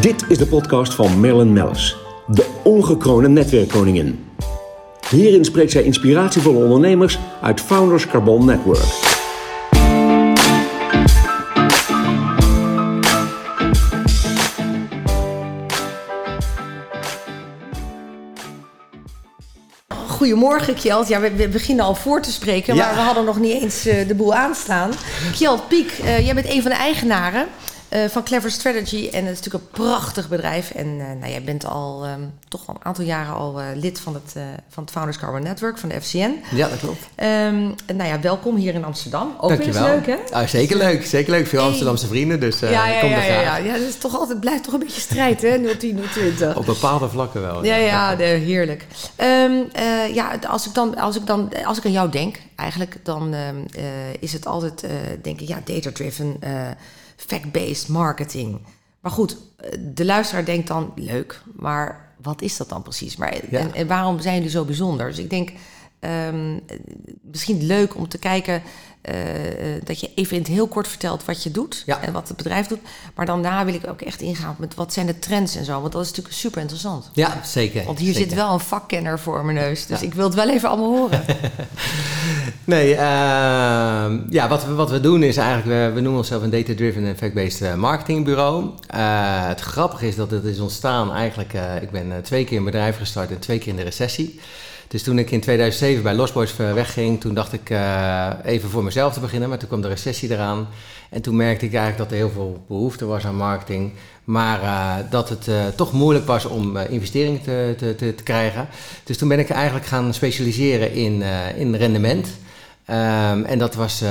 Dit is de podcast van Marilyn Mellis, de ongekroonde netwerkkoningin. Hierin spreekt zij inspiratievolle ondernemers uit Founders Carbon Network. Goedemorgen Kjeld. Ja, we, we beginnen al voor te spreken, Ja. maar we hadden nog niet eens eh, de boel aanstaan. Kjeld Piek, eh, jij bent een van de eigenaren eh, van Clever Strategy. En het is natuurlijk een prachtig bedrijf. En eh, nou, jij bent al ehm, toch al een aantal jaren al eh, lid van het, van het Founders Carbon Network, van de FCN. Ja, dat klopt. Ehm, en nou ja, welkom hier in Amsterdam. Ook weer eens Dankjewel. leuk, hè? Ah, zeker leuk, zeker leuk. Veel Hey. Amsterdamse vrienden, dus ja, ja, kom ja, ja, ja. ja, dat is toch altijd, blijft toch een beetje strijd, hè? 010, 020. Op bepaalde vlakken wel. Ja, ja, de- heerlijk. Ehm, eh, ja, als ik, dan, als, ik dan, als ik aan jou denk, eigenlijk, dan is het altijd, denk ik, ja, data-driven, fact-based marketing. Maar goed, eh, de luisteraar denkt dan, leuk, maar wat is dat dan precies? Maar, Ja. en, en waarom zijn jullie zo bijzonder? Dus ik denk, eh, misschien leuk om te kijken... eh, eh, dat je even in het heel kort vertelt wat je doet Ja. en wat het bedrijf doet. Maar daarna wil ik ook echt ingaan met wat zijn de trends en zo. Want dat is natuurlijk super interessant. Ja, zeker. Want hier zeker. zit wel een vakkenner voor mijn neus. Dus Ja. ik wil het wel even allemaal horen. Nee, ehm, ja, wat we, wat we doen is eigenlijk, we, we noemen onszelf een data-driven en fact-based eh, marketingbureau. Eh, het grappige is dat het is ontstaan eigenlijk, ik ben twee keer een bedrijf gestart en twee keer in de recessie. Dus toen ik in 2007 bij Lost Boys eh, wegging, toen dacht ik eh, even voor mezelf te beginnen, maar toen kwam de recessie eraan. En toen merkte ik eigenlijk dat er heel veel behoefte was aan marketing, maar eh, dat het toch moeilijk was om investeringen te, te, te, krijgen. Dus toen ben ik eigenlijk gaan specialiseren in, in rendement. Ehm, en dat was eh,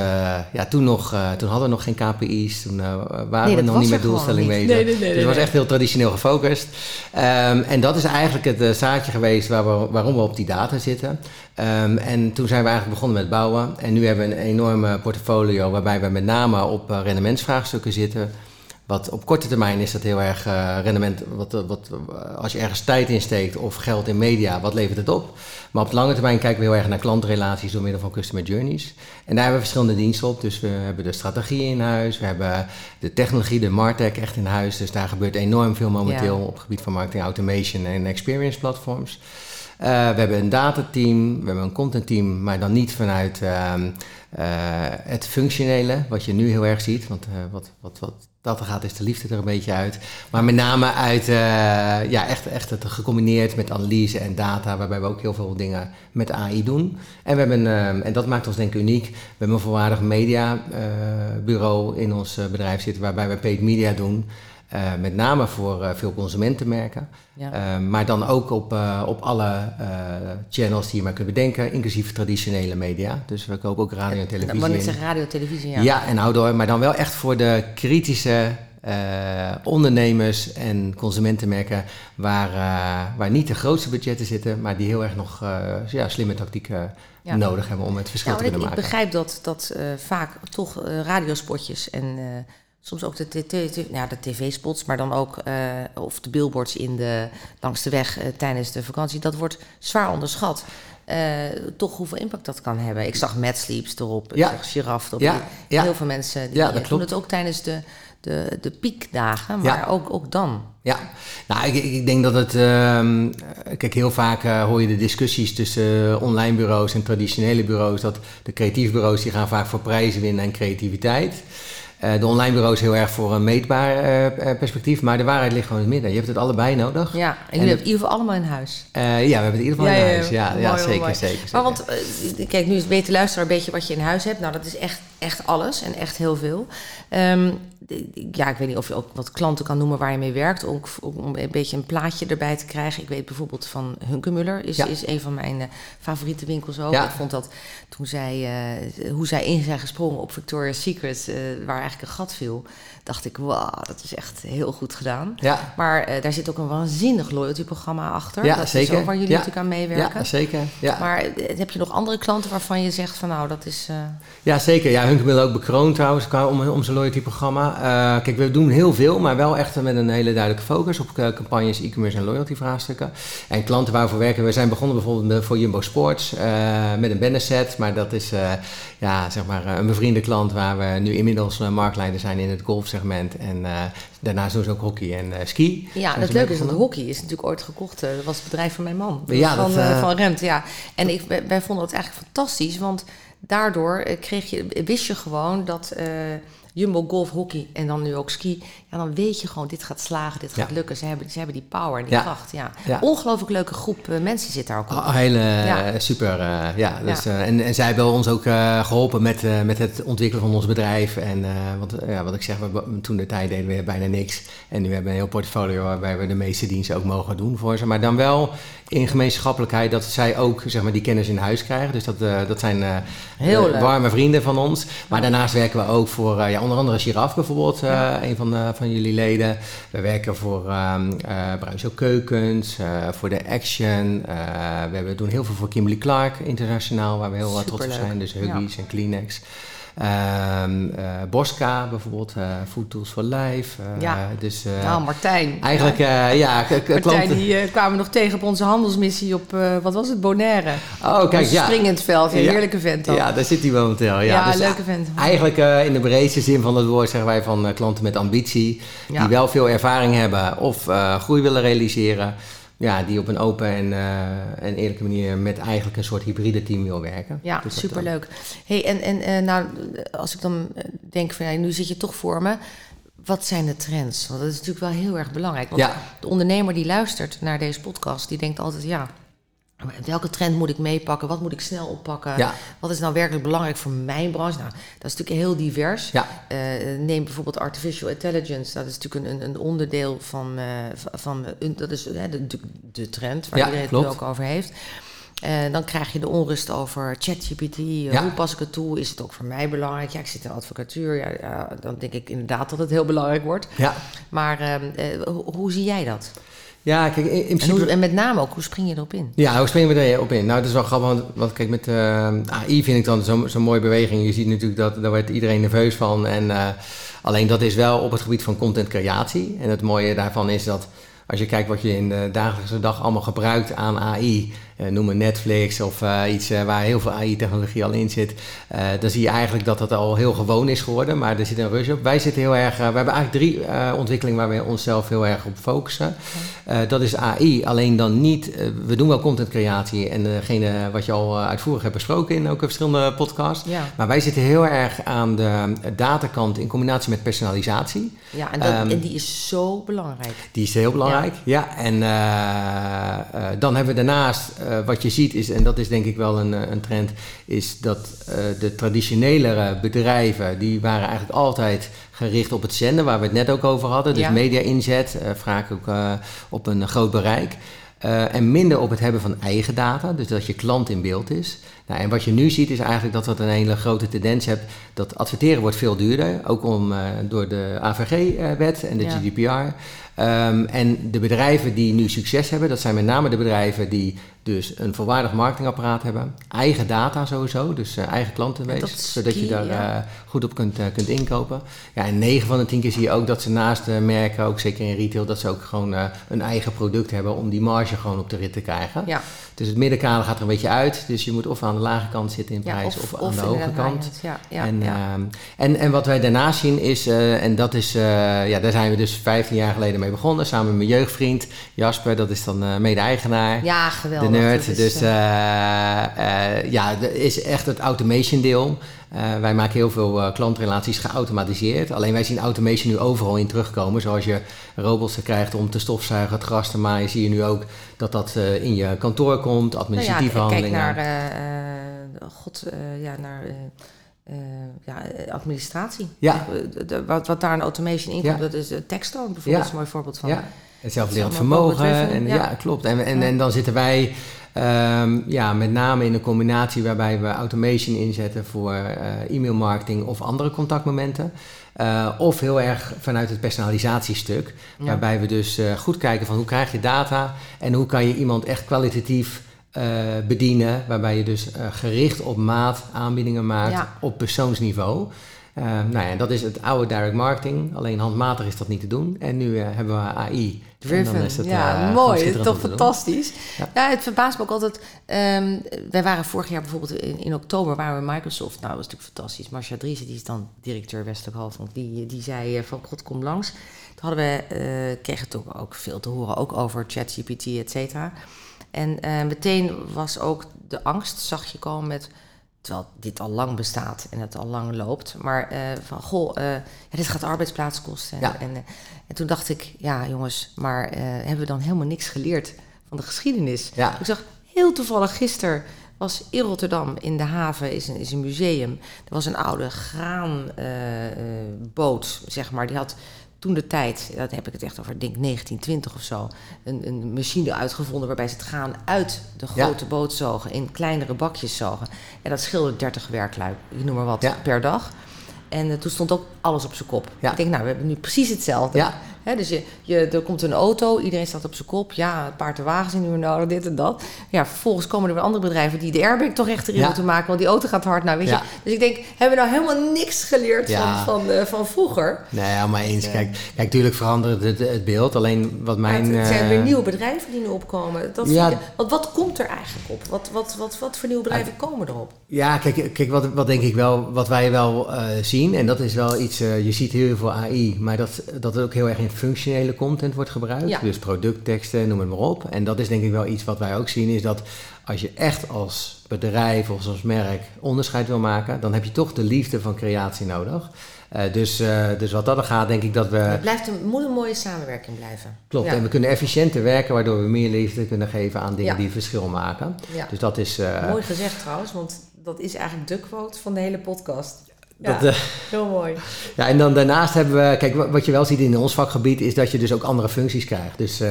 ja, toen nog, eh, toen hadden we nog geen KPI's, toen eh, waren Nee, we nog niet met doelstelling niet. bezig. Nee, nee, nee, dus nee, het was echt heel traditioneel gefocust. Ehm, en dat is eigenlijk het zaadje geweest waar we, waarom we op die data zitten. Ehm, en toen zijn we eigenlijk begonnen met bouwen. En nu hebben we een enorme portfolio waarbij we met name op rendementsvraagstukken zitten. Wat op korte termijn is dat heel erg eh, rendement. Wat, eh, wat, eh, als je ergens tijd in steekt of geld in media, wat levert het op? Maar op de lange termijn kijken we heel erg naar klantrelaties door middel van customer journeys. En daar hebben we verschillende diensten op. Dus we hebben de strategie in huis, we hebben de technologie, de Martech echt in huis. Dus daar gebeurt enorm veel momenteel Ja. op het gebied van marketing automation en experience platforms. We hebben een datateam, we hebben een contentteam, maar dan niet vanuit ehm, eh, het functionele, wat je nu heel erg ziet. Want eh, wat, wat, wat dat er gaat, is de liefde er een beetje uit. Maar met name uit, eh, ja, echt, echt het gecombineerd met analyse en data, waarbij we ook heel veel dingen met AI doen. En we hebben, en dat maakt ons denk ik uniek, we hebben een volwaardig mediabureau in ons eh, bedrijf zitten, waarbij we paid media doen. Eh, met name voor eh, veel consumentenmerken. Ja. Eh, maar dan ook op, op alle channels die je maar kunt bedenken, inclusief traditionele media. Dus we kopen ook radio en televisie. ik zeggen, radio, televisie, ja. Ja. en outdoor, maar dan wel echt voor de kritische ondernemers en consumentenmerken waar, waar niet de grootste budgetten zitten, maar die heel erg nog ja, slimme tactieken Ja. nodig hebben om het verschil te ik, kunnen ik maken. begrijp dat, dat vaak toch radiospotjes en soms ook de, t- t- t- ja, de tv-spots, maar dan ook eh, of de billboards in de, langs de weg eh, tijdens de vakantie, dat wordt zwaar onderschat. Eh, toch hoeveel impact dat kan hebben. Ik zag Mad Sleeps erop, ik Ja. zag Giraffe erop. Ja, ja. Heel veel mensen die Ja, dat doen het ook tijdens de, de, de piekdagen, maar ook, ook dan. Ja, nou, ik, ik denk dat het. ehm, kijk, heel vaak hoor je de discussies tussen online bureaus en traditionele bureaus. Dat de creatieve bureaus die gaan vaak voor prijzen winnen en creativiteit. Eh, de online bureaus heel erg voor een meetbaar eh, eh, perspectief. Maar de waarheid ligt gewoon in het midden. Je hebt het allebei nodig. Ja, en En jullie het- hebben in ieder geval allemaal in huis. Ja, we hebben het in ieder geval Ja, in ja, huis. Ja, Mooi, ja zeker, mooi. zeker. Maar want, kijk, nu is weet de luisteraar een beetje wat je in huis hebt. Nou, dat is echt, echt alles en echt heel veel. Ehm, ja, ik weet niet of je ook wat klanten kan noemen waar je mee werkt. F- om een beetje een plaatje erbij te krijgen. Ik weet bijvoorbeeld van Hunkemuller, is, Ja. is een van mijn eh, favoriete winkels ook. Ja. Ik vond dat toen zij, eh, hoe zij in zijn gesprongen op Victoria's Secret, eh, waar eigenlijk een gat viel, dacht ik, wauw, dat is echt heel goed gedaan. Ja, Maar eh, daar zit ook een waanzinnig loyalty-programma achter. Ja, dat zeker. is ook waar jullie Ja. natuurlijk aan meewerken. ja zeker. Ja. Maar eh, heb je nog andere klanten waarvan je zegt van nou, dat is... eh, Ja, zeker. Ja, Hunkemull ook bekroond trouwens qua om, om zijn loyalty-programma. Uh, kijk, we doen heel veel, maar wel echt met een hele duidelijke focus op uh, campagnes, e-commerce en loyalty-vraagstukken. En klanten waarvoor werken. We zijn begonnen bijvoorbeeld voor Jumbo Sports met een bannerset, maar dat is ja, zeg maar een bevriende klant waar we nu inmiddels marktleider zijn in het golfsegment. En daarnaast doen ze ook hockey en ski. Ja, het leuke is dat hockey is natuurlijk ooit gekocht. dat was het bedrijf van mijn man. Ja, van, dat, van Rent, ja. En ik, wij vonden het eigenlijk fantastisch, want daardoor eh, kreeg je, wist je gewoon dat Jumbo Golf Hockey en dan nu ook ski. Ja, dan weet je gewoon, dit gaat slagen, dit gaat lukken. Ze hebben, ze hebben die power en die kracht. Ja. Ongelooflijk leuke groep uh, mensen zit daar ook op. Oh, hele super, ja. Dus, en, en zij hebben ons ook geholpen met, met het ontwikkelen van ons bedrijf. En want, ja, wat ik zeg, we, toen de tijd deden we bijna niks. En nu hebben we een heel portfolio waarbij we de meeste diensten ook mogen doen voor ze. Maar dan wel in gemeenschappelijkheid dat zij ook zeg maar, die kennis in huis krijgen. Dus dat, dat zijn Heel warme vrienden van ons. Maar daarnaast werken we ook voor ja, onder andere Giraf bijvoorbeeld, ja. een van, van jullie leden. We werken voor um, Keukens, voor de Action. we doen heel veel voor Kimberly Clark internationaal, waar we heel trots op zijn. Dus Huggies en Kleenex. Um, uh, Bosca bijvoorbeeld, uh, Food Tools for Life. Uh, ja, dus, nou, Martijn. Eigenlijk, ja, ja Martijn, klanten. die kwamen nog tegen op onze handelsmissie op, wat was het, Bonaire. Oh, kijk, ja. Springend veld, een heerlijke vent dan. Ja, daar zit hij momenteel. Ja, ja dus leuke vent. Eigenlijk in de breedste zin van het woord zeggen wij van klanten met ambitie, die wel veel ervaring hebben of groei willen realiseren ja, die op een open en, uh, en eerlijke manier met eigenlijk een soort hybride team wil werken. Ja, dus superleuk. Hey, en en uh, nou, als ik dan eh, denk van ja, nu zit je toch voor me. Wat zijn de trends? Want dat is natuurlijk wel heel erg belangrijk. Want ja. de ondernemer die luistert naar deze podcast, die denkt altijd ja Welke trend moet ik meepakken? Wat moet ik snel oppakken? Wat is nou werkelijk belangrijk voor mijn branche? Nou, dat is natuurlijk heel divers. Ja. Uh, neem bijvoorbeeld artificial intelligence. Dat is natuurlijk een, een onderdeel van, uh, van dat is uh, de, de, trend waar iedereen het ook over heeft. dan krijg je de onrust over ChatGPT. Hoe pas ik het toe? Is het ook voor mij belangrijk? Ja, ik zit in advocatuur. Ja, ja dan denk ik inderdaad dat het heel belangrijk wordt. Ja. Maar ehm, hoe zie jij dat? Ja, kijk, in, principe... En, met name ook, hoe spring je erop in? Ja, hoe spring je erop in? Nou, dat is wel grappig, want, kijk, met uh, eh, AI vind ik dan zo'n zo mooie beweging. Je ziet natuurlijk dat, daar wordt iedereen nerveus van. En, uh, alleen dat is wel op het gebied van content creatie. En het mooie daarvan is dat als je kijkt wat je in de dagelijkse dag allemaal gebruikt aan AI, noem een Netflix of uh, iets uh, waar heel veel AI-technologie al in zit, dan zie je eigenlijk dat dat al heel gewoon is geworden. Maar er zit een rush op. Wij zitten heel erg, we hebben eigenlijk drie ontwikkelingen waar we onszelf heel erg op focussen. dat is AI, alleen dan niet, we doen wel contentcreatie en degene wat je al uitvoerig hebt besproken in ook verschillende podcasts. Ja. Maar wij zitten heel erg aan de datakant in combinatie met personalisatie. Ja, en, dat, um, en die is zo belangrijk. Die is heel belangrijk, ja. ja. En dan hebben we daarnaast uh, wat je ziet is, en dat is denk ik wel een, eh, een trend, is dat uh, de traditionelere bedrijven, die waren eigenlijk altijd gericht op het zenden, waar we het net ook over hadden. Dus media inzet, uh, vaak ook op een groot bereik. en minder op het hebben van eigen data, dus dat je klant in beeld is. Nou, en wat je nu ziet is eigenlijk dat dat een hele grote tendens hebt. Dat adverteren wordt veel duurder, ook om, door de AVG-wet en de GDPR. Um, en de bedrijven die nu succes hebben, dat zijn met name de bedrijven die dus een volwaardig marketingapparaat hebben. Eigen data sowieso, dus uh, eigen klantenwees. zodat je daar uh, goed op kunt, uh, kunt inkopen. Ja, en 9 van de 10 keer zie je ook dat ze naast merken, ook zeker in retail, dat ze ook gewoon een eigen product hebben om die marge gewoon op de rit te krijgen. Ja. Dus het middenkader gaat er een beetje uit. Dus je moet of aan de lage kant zitten in prijs of, aan de hoge kant. Ja, ja, en, uh, en, en wat wij daarnaast zien is, en dat is, ja, daar zijn we dus 15 jaar geleden mee begonnen. Samen met mijn jeugdvriend Jasper, dat is dan mede-eigenaar. Ja, geweldig. De nerd. dus ja, dat is echt het automation deel. Uh, wij maken heel veel uh, klantrelaties geautomatiseerd. Alleen wij zien automation nu overal in terugkomen. Zoals je robots krijgt om te stofzuigen, het gras te maaien, zie je nu ook dat dat uh, in je kantoor komt, administratieve nou ja, handelingen. Kijk naar, god, ja, naar ja, administratie. Ja. De, wat, wat daar een automation in komt, ja. dat is Textone bijvoorbeeld, ja. is een mooi voorbeeld van. Ja. Het zelflerend vermogen. En, ja. klopt. En, en, en dan zitten wij Um, ja, met name in een combinatie waarbij we automation inzetten voor uh, e-mailmarketing of andere contactmomenten. Uh, of heel erg vanuit het personalisatiestuk, waarbij we dus goed kijken van hoe krijg je data en hoe kan je iemand echt kwalitatief eh, bedienen, waarbij je dus eh, gericht op maat aanbiedingen maakt Ja. op persoonsniveau. Eh, nou ja, dat is het oude direct marketing, alleen handmatig is dat niet te doen. En nu eh, hebben we AI. Driven. is het, ja, eh, mooi. Toch fantastisch. Ja. Ja. het verbaast me ook altijd. ehm, wij waren vorig jaar bijvoorbeeld in, in oktober waren we Microsoft. Nou, dat was natuurlijk fantastisch. Marcia Driessen, die is dan directeur Westelijk Halfond, die, die zei eh, van God, kom langs. Toen hadden we, eh, kregen toen ook veel te horen, ook over ChatGPT, et cetera. En eh, meteen was ook de angst, zag je komen met... Terwijl dit al lang bestaat en het al lang loopt. Maar eh, van, goh, eh, ja, dit gaat arbeidsplaats kosten. Ja. En, eh, en toen dacht ik, ja jongens, maar hebben we dan helemaal niks geleerd van de geschiedenis? Ja. Ik zag heel toevallig gisteren was in Rotterdam in de haven is een, is een museum. Er was een oude graanboot, zeg maar. Die had toen de tijd, dat heb ik het echt over, ik denk 1920 of zo, een, een machine uitgevonden waarbij ze het graan uit de Ja. grote boot zogen, in kleinere bakjes zogen. En dat scheelde 30 werklui, ik noem maar wat, Ja. per dag. En eh, toen stond ook alles op zijn kop. Ja. Ik denk, nou, we hebben nu precies hetzelfde. Dus je, je, er komt een auto, iedereen staat op zijn kop. Ja, een paard en wagens in uur nodig, dit en dat. Ja, vervolgens komen er weer andere bedrijven die de airbag toch echt erin Ja. moeten maken, want die auto gaat hard. Nou, weet Ja. je. Dus ik denk, hebben we nou helemaal niks geleerd Ja. van, van, eh, van vroeger? Nee, ja, maar eens. Kijk, kijk, natuurlijk verandert het, het beeld. Alleen wat mijn... het, zijn eh, weer nieuwe bedrijven die nu opkomen. Dat ik- want wat komt er eigenlijk op? Wat, wat, wat, wat voor nieuwe bedrijven komen erop? Ja, kijk, kijk wat, wat denk ik wel, wat wij wel eh, zien, en dat is wel iets, eh, je ziet heel veel AI, maar dat, dat ook heel erg in functionele content wordt gebruikt. Ja. Dus productteksten, noem het maar op. En dat is denk ik wel iets wat wij ook zien, is dat als je echt als bedrijf of als merk onderscheid wil maken, dan heb je toch de liefde van creatie nodig. Eh, dus, eh, dus wat dat er gaat, denk ik dat we... Het blijft een, moet een mooie samenwerking blijven. Klopt, Ja. en we kunnen efficiënter werken, waardoor we meer liefde kunnen geven aan dingen Ja. die verschil maken. Ja. Dus dat is... eh, Mooi gezegd trouwens, want dat is eigenlijk de quote van de hele podcast. Dat, eh, heel mooi. Ja, en dan daarnaast hebben we, kijk, wa- wat je wel ziet in ons vakgebied is dat je dus ook andere functies krijgt. Dus eh,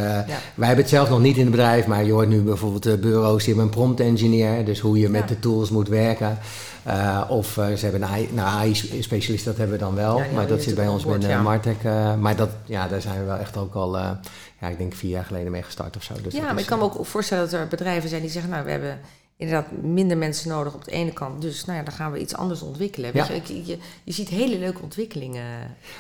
wij hebben het zelf nog niet in het bedrijf, maar je hoort nu bijvoorbeeld de bureaus die hebben een prompt engineer, dus hoe je met Ja. de tools moet werken. Eh, of eh, ze hebben een AI, nou, AI-specialist, dat hebben we dan wel, Ja, maar dat zit bij ons binnen Martech. eh, maar dat, ja, daar zijn we wel echt ook al, eh, ja, ik denk vier jaar geleden mee gestart of zo. Dus ja, maar is, ik kan me eh, ook voorstellen dat er bedrijven zijn die zeggen... nou, we hebben inderdaad minder mensen nodig op de ene kant. Dus nou ja, dan gaan we iets anders ontwikkelen. Weet Ja. je, je, je ziet hele leuke ontwikkelingen.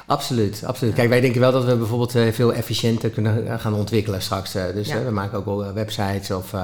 Absoluut, absoluut. Kijk, wij denken wel dat we bijvoorbeeld eh, veel efficiënter kunnen eh, gaan ontwikkelen straks. eh. dus Ja. eh, we maken ook wel websites of,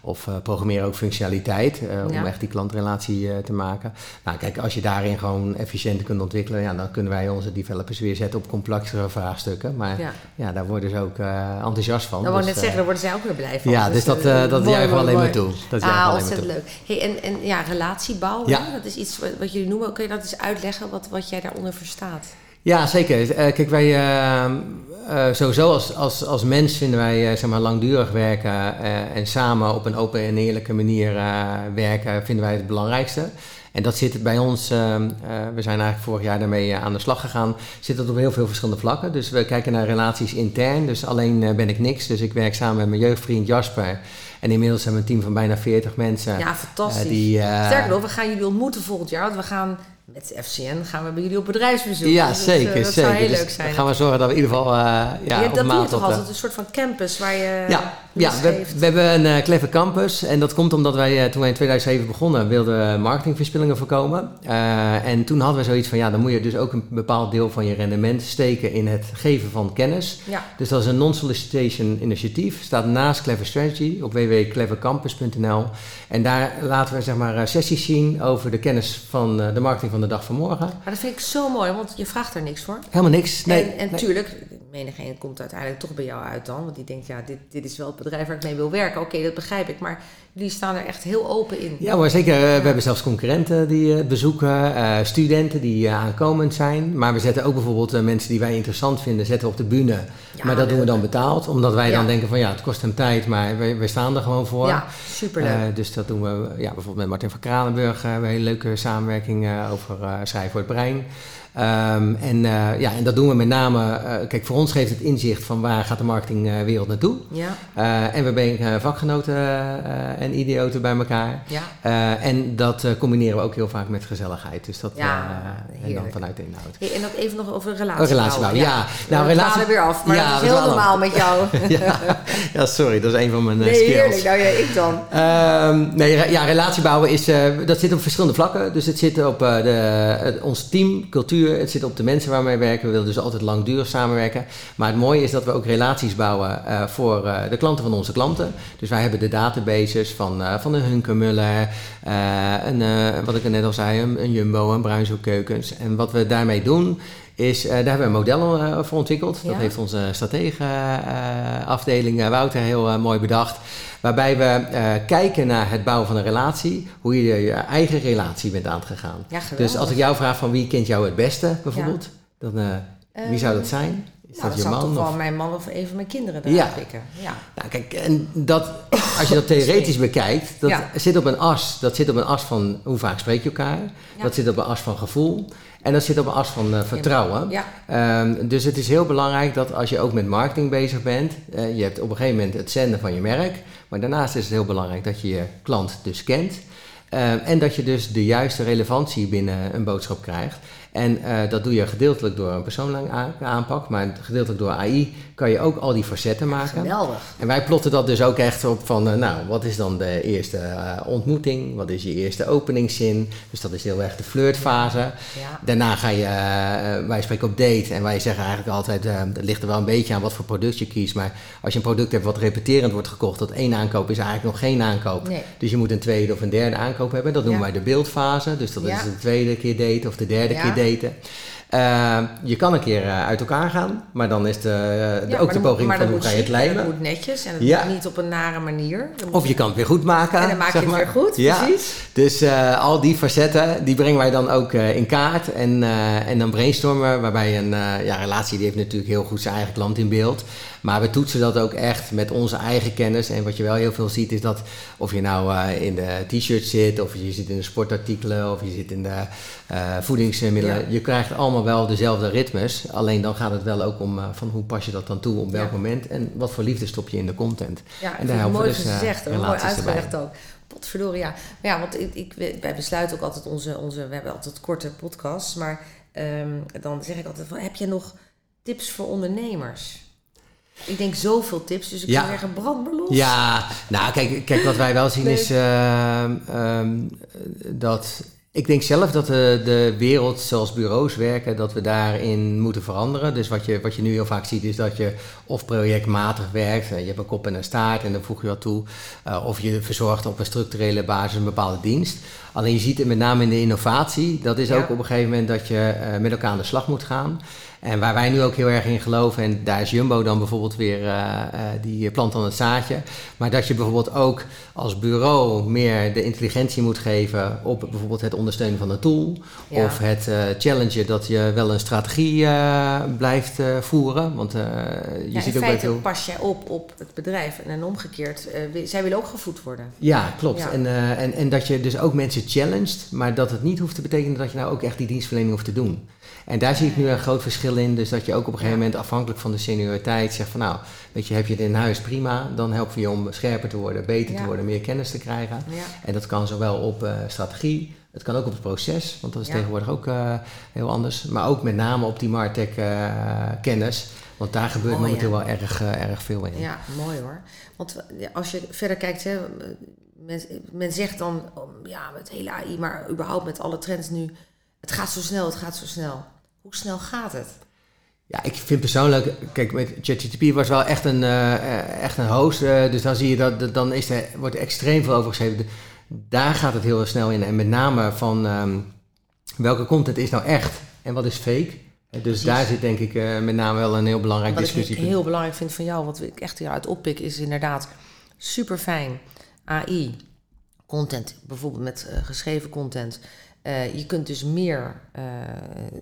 of eh, programmeren ook functionaliteit eh, om echt die klantrelatie eh, te maken. Nou, kijk, als je daarin gewoon efficiënter kunt ontwikkelen, ja, dan kunnen wij onze developers weer zetten op complexere vraagstukken. Maar ja, Ja. daar worden ze ook enthousiast van. Dat wou ik Dus, net zeggen, daar worden zij ook weer blij van. ja, dus dat, eh, eh, dat mooi, juichen we mooi, alleen maar mooi. toe. Dat ah, maar ontzettend leuk. Hey, en, en ja, relatiebouw, Ja. hè? dat is iets wat, wat jullie noemen. Kun je dat eens uitleggen, wat, wat jij daaronder verstaat? Ja, zeker. Eh, kijk, wij eh, eh, sowieso als, als, als mens vinden wij zeg maar, langdurig werken en samen op een open en eerlijke manier werken, vinden wij het belangrijkste. En dat zit bij ons, we zijn eigenlijk vorig jaar daarmee aan de slag gegaan, zit dat op heel veel verschillende vlakken. Dus we kijken naar relaties intern, dus alleen ben ik niks. Dus ik werk samen met mijn jeugdvriend Jasper. En inmiddels hebben we een team van bijna 40 mensen. Ja, fantastisch. die, Sterker nog, we gaan jullie ontmoeten volgend jaar. Want we gaan met FCN gaan we bij jullie op bedrijfsbezoek. ja, Dus dat, zeker. eh, dat zeker. zou heel Dus leuk zijn. Dan gaan we zorgen dat we in ieder geval eh, ja, ja, op dat doe je maat toch eh, altijd, een soort van campus waar je Ja, ja we, hebben een uh, Clever Campus. En dat komt omdat wij eh, toen wij in 2007 begonnen, wilden marketingverspillingen voorkomen. Eh, en toen hadden we zoiets van, ja, dan moet je dus ook een bepaald deel van je rendement steken in het geven van kennis. Ja. Dus dat is een non-solicitation initiatief. Staat naast Clever Strategy op www.clevercampus.nl. En daar laten we zeg maar eh, sessies zien over de kennis van eh, de marketing van de dag van morgen. Maar dat vind ik zo mooi, want je vraagt er niks voor. Helemaal niks. Nee, en en nee. tuurlijk, menigeen komt uiteindelijk toch bij jou uit dan. Want die denkt, ja, dit, dit is wel het bedrijf waar ik mee wil werken. Oké, dat begrijp ik. Maar jullie staan er echt heel open in. Ja, maar zeker. eh, We hebben zelfs concurrenten die het bezoeken, eh, studenten die eh, aankomend zijn. Maar we zetten ook bijvoorbeeld eh, mensen die wij interessant vinden, zetten we op de bühne. Ja, maar dat doen we dan betaald, omdat wij Ja. dan denken van ja, het kost hem tijd, maar wij, wij staan er gewoon voor. Ja, superleuk. Eh, dus dat doen we ja, bijvoorbeeld met Martin van Kranenburg. eh, hebben we een hele leuke samenwerking eh, over eh, schrijven voor het brein. Ehm, en, eh, ja, en dat doen we met name, eh, kijk, voor ons geeft het inzicht van waar gaat de marketingwereld naartoe. Ja, Eh, en we brengen vakgenoten en idioten bij elkaar. ja. En dat combineren we ook heel vaak met gezelligheid. Dus dat Ja, en dan vanuit de inhoud. Hey, en ook even nog over een relatie. Een relatie bouwen, ja. Nou, we relatie- weer af, maar dat is heel normaal met jou. ja, ja, sorry, dat is een van mijn nee, skills. heerlijk. Nou ja, ik dan. Ehm, nee, ja, relatie bouwen is, dat zit op verschillende vlakken. Dus het zit op de, ons team, cultuur, het zit op de mensen waarmee we werken. We willen dus altijd langdurig samenwerken. Maar het mooie is dat we ook relaties bouwen eh, voor eh, de klanten van onze klanten. Dus wij hebben de databases van, eh, van een Hunkemuller, eh een, wat ik er net al zei, een, een Jumbo, een Bruinzeel Keukens. En wat we daarmee doen is, eh, daar hebben we een model eh, voor ontwikkeld. Dat Ja. heeft onze stratege eh, Wouter heel mooi bedacht. Waarbij we kijken naar het bouwen van een relatie, hoe je je eigen relatie bent aangegaan. Ja. Dus als ik jou vraag van wie kent jou het beste bijvoorbeeld, dan wie zou dat zijn? Is Nou, dat dat je zou man? toch wel mijn man of een van mijn kinderen Ja. eruit pikken. Ja. Nou, kijk, en dat, als je dat theoretisch bekijkt, dat Ja. zit op een as. Dat zit op een as van hoe vaak spreek je elkaar. Ja. Dat zit op een as van gevoel. En dat zit op een as van eh, vertrouwen. Ja. Ehm, dus het is heel belangrijk dat als je ook met marketing bezig bent, eh, je hebt op een gegeven moment het zenden van je merk, maar daarnaast is het heel belangrijk dat je je klant dus kent. Ehm, en dat je dus de juiste relevantie binnen een boodschap krijgt. En eh, dat doe je gedeeltelijk door een persoonlijke aan- aanpak, maar gedeeltelijk door AI kan je ook al die facetten maken. Geweldig. En wij plotten dat dus ook echt op van, eh, nou, wat is dan de eerste eh, ontmoeting? Wat is je eerste openingszin? Dus dat is heel erg de flirtfase. Ja. Daarna ga je, wij spreken op date en wij zeggen eigenlijk altijd, dat ligt er wel een beetje aan wat voor product je kiest. Maar als je een product hebt wat repeterend wordt gekocht, dat één aankoop is eigenlijk nog geen aankoop. Nee. Dus je moet een tweede of een derde aankoop hebben. Dat noemen Ja. wij de beeldfase. Dus dat is de tweede keer daten of de derde Ja. keer daten. Eh, je kan een keer eh, uit elkaar gaan, maar dan is de, de- Ja, ook de poging van hoe ga je het lijmen. Dat moet netjes en Ja. moet niet op een nare manier. Of je kan het weer goed maken. En dan maak je het maar. weer goed, ja. precies. Dus eh, al die facetten, die brengen wij dan ook eh, in kaart. En, eh, en dan brainstormen waarbij een eh, ja, relatie, die heeft natuurlijk heel goed zijn eigen klant in beeld. Maar we toetsen dat ook echt met onze eigen kennis. En wat je wel heel veel ziet, is dat of je nou eh, in de t-shirt zit, of je zit in de sportartikelen, of je zit in de eh, voedingsmiddelen. Ja. Je krijgt allemaal wel dezelfde ritmes. Alleen dan gaat het wel ook om eh, van hoe pas je dat dan toe, op welk Ja. moment. En wat voor liefde stop je in de content. Ja, en daar helpen mooi dus, gezegd, en mooi uitgelegd ook. Potverdorie, ja. Maar ja, want ik, ik, wij besluiten ook altijd onze, onze... We hebben altijd korte podcasts, maar ehm, dan zeg ik altijd van... Heb je nog tips voor ondernemers? Ik denk zoveel tips, dus ik Ja. zou zeggen brand maar los. Ja, nou kijk, kijk wat wij wel zien Leuk. is ehm, ehm, dat. Ik denk zelf dat de, de wereld zoals bureaus werken, dat we daarin moeten veranderen. Dus wat je, wat je nu heel vaak ziet is dat je of projectmatig werkt, eh, je hebt een kop en een staart en dan voeg je wat toe. eh, of je verzorgt op een structurele basis een bepaalde dienst. Alleen je ziet het met name in de innovatie, dat is Ja. ook op een gegeven moment dat je eh, met elkaar aan de slag moet gaan. En waar wij nu ook heel erg in geloven, en daar is Jumbo dan bijvoorbeeld weer, eh, eh, die plant dan het zaadje. Maar dat je bijvoorbeeld ook als bureau meer de intelligentie moet geven op bijvoorbeeld het ondersteunen van een tool. Ja. Of het eh challengen dat je wel een strategie blijft voeren. Want je Ja, ziet in ook feite veel... pas jij op op het bedrijf en dan omgekeerd. zij willen ook gevoed worden. Ja, klopt. Ja. En, en, en dat je dus ook mensen challenged, maar dat het niet hoeft te betekenen dat je nou ook echt die dienstverlening hoeft te doen. En daar zie ik nu een groot verschil in. Dus dat je ook op een gegeven moment afhankelijk van de senioriteit zegt van nou, weet je, heb je het in huis prima, dan helpen we je om scherper te worden, beter te worden, meer kennis te krijgen. Ja. En dat kan zowel op eh, strategie, het kan ook op het proces, want dat is Ja. tegenwoordig ook eh, heel anders. Maar ook met name op die Martech eh, kennis, want daar gebeurt Oh, momenteel wel erg, erg veel in. Ja, mooi hoor. Want als je verder kijkt, hè, men, men zegt dan, oh, ja, met hele AI, maar überhaupt met alle trends nu, het gaat zo snel, het gaat zo snel. Hoe snel gaat het? Ja, ik vind persoonlijk, kijk, met ChatGPT was wel echt een, eh, echt een host. eh, dus dan zie je dat, dat- dan is er, wordt er extreem veel over geschreven. Daar gaat het heel snel in. En met name van ehm, welke content is nou echt en wat is fake. Eh, Dus Precies. daar zit denk ik met name wel een heel belangrijk Wat ik discussie. heel belangrijk vind van jou, wat ik echt hieruit oppik, is inderdaad super fijn. AI, content, bijvoorbeeld met geschreven content. Eh, je kunt dus meer eh,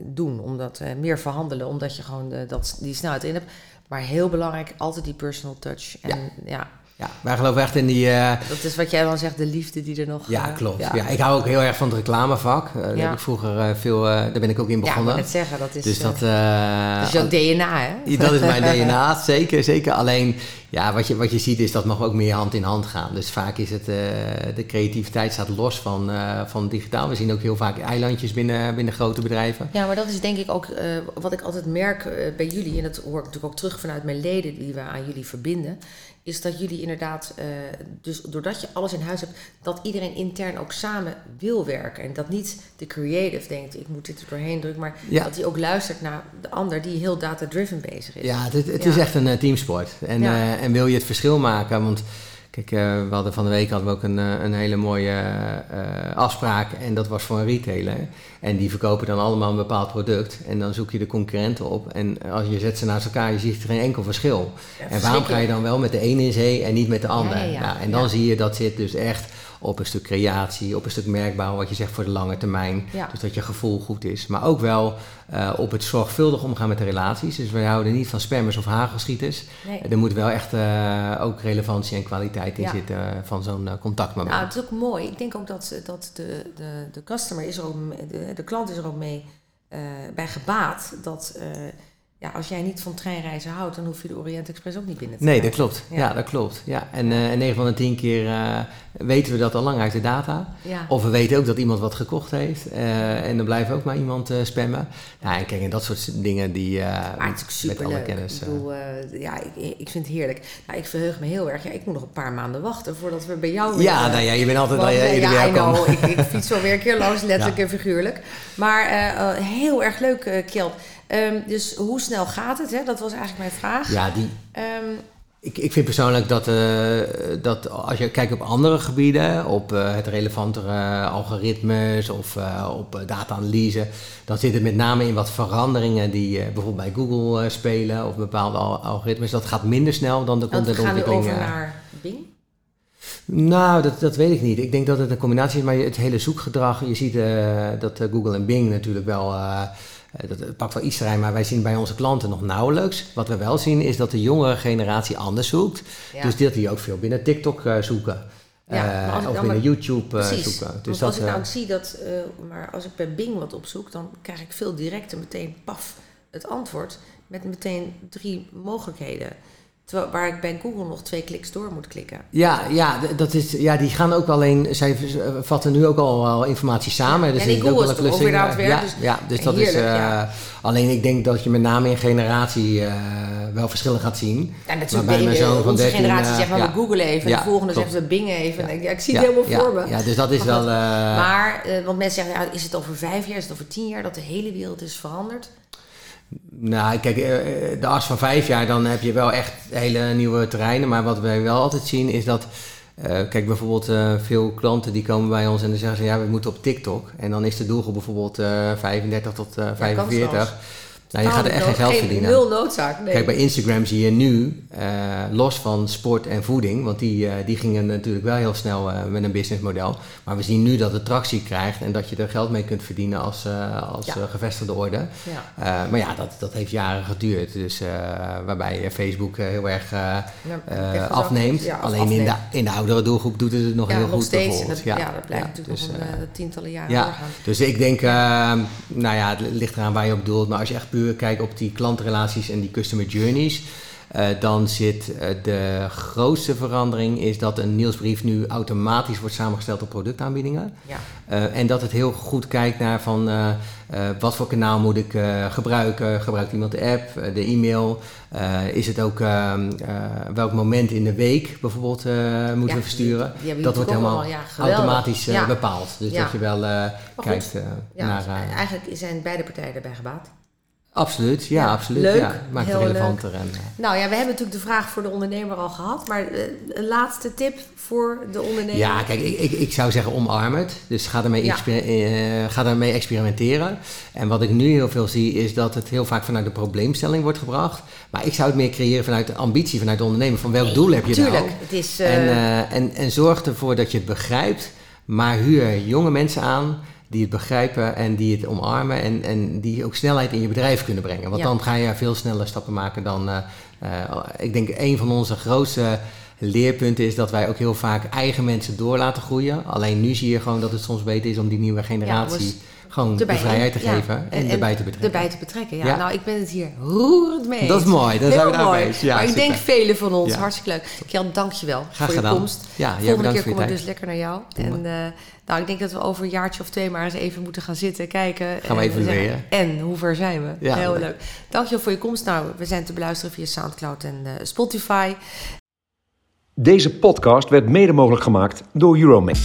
doen, omdat, eh, meer verhandelen, omdat je gewoon dat, die snelheid in hebt. Maar heel belangrijk, altijd die personal touch. En ja, ja, wij geloven echt in die... Dat is wat jij dan zegt, de liefde die er nog... ja, klopt. Ja. ik hou ook heel erg van het reclamevak. Daar Ja. heb ik vroeger veel... daar ben ik ook in Ja, ik begonnen. wil net zeggen, dat is, dus dat... dat is jouw DNA, hè? Ja, Dat is mijn DNA, zeker, zeker. Alleen, ja, wat je, wat je ziet is dat mag ook meer hand in hand gaan. Dus vaak is het, eh, de creativiteit staat los van, eh, van digitaal. We zien ook heel vaak eilandjes binnen, binnen grote bedrijven. Ja, maar dat is denk ik ook eh, wat ik altijd merk bij jullie, en dat hoor ik natuurlijk ook terug vanuit mijn leden die we aan jullie verbinden, is dat jullie inderdaad, dus doordat je alles in huis hebt, dat iedereen intern ook samen wil werken. En dat niet de creative denkt, ik moet dit er doorheen drukken, maar Ja. dat hij ook luistert naar de ander die heel data-driven bezig is. Ja, het, het Ja. is echt een teamsport. En, Ja. En wil je het verschil maken, want kijk, eh, we hadden van de week hadden we ook een, eh, een hele mooie eh, afspraak en dat was voor een retailer. En die verkopen dan allemaal een bepaald product en dan zoek je de concurrenten op en als je zet ze naast elkaar, je ziet er geen enkel verschil. Ja, en waarom ga je dan wel met de ene in zee en niet met de ander? Ja, ja, ja. Nou, en dan zie je dat zit dus echt op een stuk creatie, op een stuk merkbouw, wat je zegt voor de lange termijn. Ja. Dus dat je gevoel goed is. Maar ook wel op het zorgvuldig omgaan met de relaties. Dus wij houden niet van spammers of hagelschieters. Nee. Er moet wel echt ook relevantie en kwaliteit in Ja. zitten eh, van zo'n eh, contactmoment. Nou, het is ook mooi. Ik denk ook dat, dat de, de, de customer is er ook, mee- de, de klant is er ook mee eh, bij gebaat. Dat ja, als jij niet van treinreizen houdt, dan hoef je de Orient Express ook niet binnen te Nee, dat klopt. Ja, Ja. dat klopt. Ja. En, eh en 9 van de 10 keer eh, weten we dat al lang uit de data. Ja. Of we weten ook dat iemand wat gekocht heeft. eh, en dan blijven we ook maar iemand eh, spammen. Nou, en kijk, en dat soort dingen die eh, Maar het is ook met alle kennis. Ik eh, bedoel, eh, ja, ik, ik vind het heerlijk. Nou, ik verheug me heel erg. Ja, ik moet nog een paar maanden wachten voordat we bij jou ja, eh, nou ja, je bent altijd bij eh, ieder ja, know. Ik, ik fiets wel weer een keer langs, letterlijk Ja. en figuurlijk. Maar eh, eh, heel erg leuk, eh Kjeld. Ehm, dus hoe snel gaat het? Hè? Dat was eigenlijk mijn vraag. Ja, die, Ehm, Ik, ik vind persoonlijk dat, eh, dat als je kijkt op andere gebieden, op eh, het relevantere algoritmes of eh, op data-analyse, dan zit het met name in wat veranderingen die bijvoorbeeld bij Google spelen of bepaalde al- algoritmes. Dat gaat minder snel dan de we gaan contentontwikkeling. over naar Bing. Nou, dat, dat weet ik niet. Ik denk dat het een combinatie is, maar het hele zoekgedrag. Je ziet dat Google en Bing natuurlijk wel. Eh, dat pakt wel iets terrein, maar wij zien bij onze klanten nog nauwelijks. Wat we wel zien is dat de jongere generatie anders zoekt. Ja. Dus dat die ook veel binnen TikTok eh, zoeken. Ja, als of binnen YouTube Precies. zoeken. Dus dat, als ik nou eh, ook zie dat, maar als ik bij Bing wat opzoek, dan krijg ik veel directer meteen paf het antwoord met meteen drie mogelijkheden. Terwijl waar ik bij Google nog twee kliks door moet klikken. ja, ja, dat is, ja, die gaan ook alleen. Zij eh, vatten nu ook al wel informatie samen. Dus Ja, die Google is ook weer aan het ja, werk, ja, dus dus dat is. eh, ja. Alleen ik denk dat je met name in generatie eh, wel verschillen gaat zien. Ja, natuurlijk bij mijn zoon van onze 13, generatie zegt maar ja. we googlen even. En Ja, de volgende zegt we bingen even. En ik, ja, ik zie ja, het helemaal ja, voor me. Ja, dus dat is Maar wel. maar, want mensen zeggen, ja, is het over vijf jaar, is het over tien jaar dat de hele wereld is veranderd? Nou, kijk, eh, eh, de as van vijf jaar, dan heb je wel echt hele nieuwe terreinen. Maar wat wij wel altijd zien is dat. eh, kijk, bijvoorbeeld veel klanten die komen bij ons en dan zeggen ze ja, we moeten op TikTok. En dan is de doelgroep bijvoorbeeld eh 35 tot eh 45. Nou, je gaat er echt geen geld verdienen. Nul noodzaak, nee. Kijk, bij Instagram zie je nu, eh, los van sport en voeding, want die, eh, die gingen natuurlijk wel heel snel eh, met een businessmodel. Maar we zien nu dat het tractie krijgt en dat je er geld mee kunt verdienen als, als Ja. gevestigde orde. Ja. Maar ja, dat, dat heeft jaren geduurd. Dus, waarbij Facebook heel erg Ja, afneemt. Alleen in de, in de oudere doelgroep doet het het nog heel nog goed. steeds. Dat, ja, dat blijft natuurlijk dus, nog een tientallen jaren doorgaan. dus ik denk, eh, nou ja, het ligt eraan waar je op doelt. Maar als je echt puur kijkt op die klantrelaties en die customer journeys, eh, dan zit eh, de grootste verandering is dat een nieuwsbrief nu automatisch wordt samengesteld op productaanbiedingen. Ja. Eh, en dat het heel goed kijkt naar van wat voor kanaal moet ik gebruiken. Gebruikt iemand de app, de e-mail? Is het ook ehm, eh, welk moment in de week bijvoorbeeld moeten Ja, we versturen? die- die hebben dat wordt helemaal ja, automatisch bepaald. Dus dat je wel kijkt Ja, naar... eigenlijk zijn beide partijen erbij gebaat. Absoluut, ja, Ja, absoluut. leuk, Ja, maakt het heel relevanter. En, eh, Nou ja, we hebben natuurlijk de vraag voor de ondernemer al gehad. Maar eh, een laatste tip voor de ondernemer. Ja, kijk, ik, ik, ik zou zeggen omarm het. Dus ga ermee, Ja. exper- eh, ga daarmee experimenteren. En wat ik nu heel veel zie, is dat het heel vaak vanuit de probleemstelling wordt gebracht. Maar ik zou het meer creëren vanuit de ambitie, vanuit de ondernemer. Van welk doel heb je Tuurlijk, nou? het is... En, en, en zorg ervoor dat je het begrijpt. Maar huur jonge mensen aan die het begrijpen en die het omarmen. En, en die ook snelheid in je bedrijf kunnen brengen. Want Ja. dan ga je veel sneller stappen maken dan... eh, eh, ik denk een van onze grootste leerpunt is dat wij ook heel vaak eigen mensen door laten groeien. Alleen nu zie je gewoon dat het soms beter is om die nieuwe generatie dus gewoon erbij, de vrijheid te ja. geven en, erbij te betrekken. Erbij te betrekken, ja. Ja. Nou, ik ben het hier roerend mee eens. Dat is mooi, dan Heel zijn we daar mooi. eens. Ja, maar ik super. denk velen van ons, Ja. hartstikke leuk. Kjell, dank je wel Graag voor je gedaan. komst. Ja, jij Volgende bedankt keer kom ik dus lekker naar jou. En eh, nou, ik denk dat we over een jaartje of twee maar eens even moeten gaan zitten, kijken. Gaan we en even zeggen, leren. En, hoe ver zijn we? Ja. Heel leuk. Dank je wel voor je komst. Nou, we zijn te beluisteren via Soundcloud en eh, Spotify. Deze podcast werd mede mogelijk gemaakt door Euromate.